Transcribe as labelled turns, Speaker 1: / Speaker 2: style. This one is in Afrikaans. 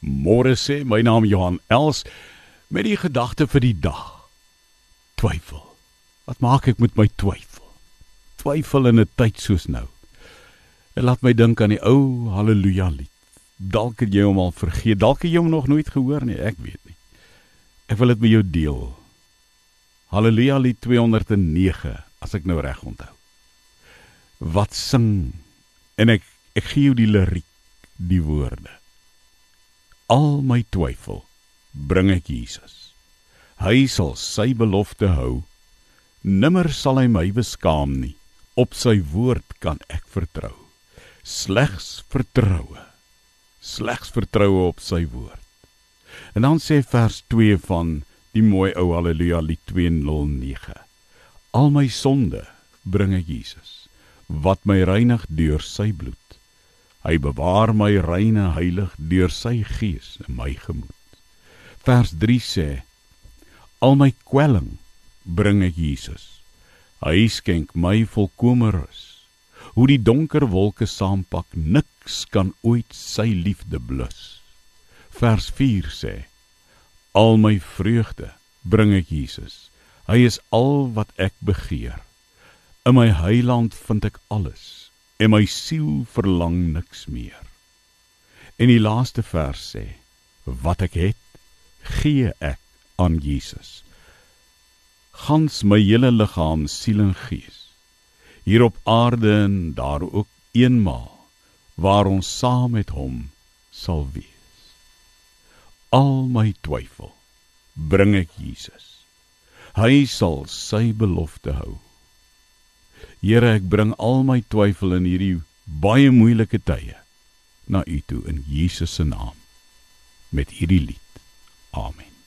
Speaker 1: Môre sê my naam Johan Els met die gedagte vir die dag. Twyfel. Wat maak ek met my twyfel? Twyfel in 'n tyd soos nou. Dit laat my dink aan die ou haleluja lied. Dalk het jy hom al vergeet, dalk het jy hom nog nooit gehoor nie, ek weet nie. Ek wil dit met jou deel. Haleluja lied 209 as ek nou reg onthou. Wat sing en ek ek gee jou die liriek, die woorde al my twyfel bring ek Jesus. Hy sal sy belofte hou. Nimmer sal hy my beskaam nie. Op sy woord kan ek vertrou. Slegs vertroue. Slegs vertroue op sy woord. En dan sê vers 2 van die mooi ou haleluja lied 209. Al my sonde bring ek Jesus wat my reinig deur sy bloed. Hy bewaar my reine heilig deur sy gees in my gemoed. Vers 3 sê: Al my kwelling bring ek Jesus. Hy skenk my volkomme rus. Hoe die donker wolke saampak, niks kan ooit sy liefde blus. Vers 4 sê: Al my vreugde bring ek Jesus. Hy is al wat ek begeer. In my heiland vind ek alles en my siel verlang niks meer. En die laaste vers sê: Wat ek het, gee ek aan Jesus. Gans my hele liggaam, siel en gees. Hier op aarde en daar ook eenmaal waar ons saam met hom sal wees. Al my twyfel bring ek Jesus. Hy sal sy belofte hou. Here, ek bring al my twyfel in hierdie baie moeilike tye na U toe in Jesus se naam met hierdie lied. Amen.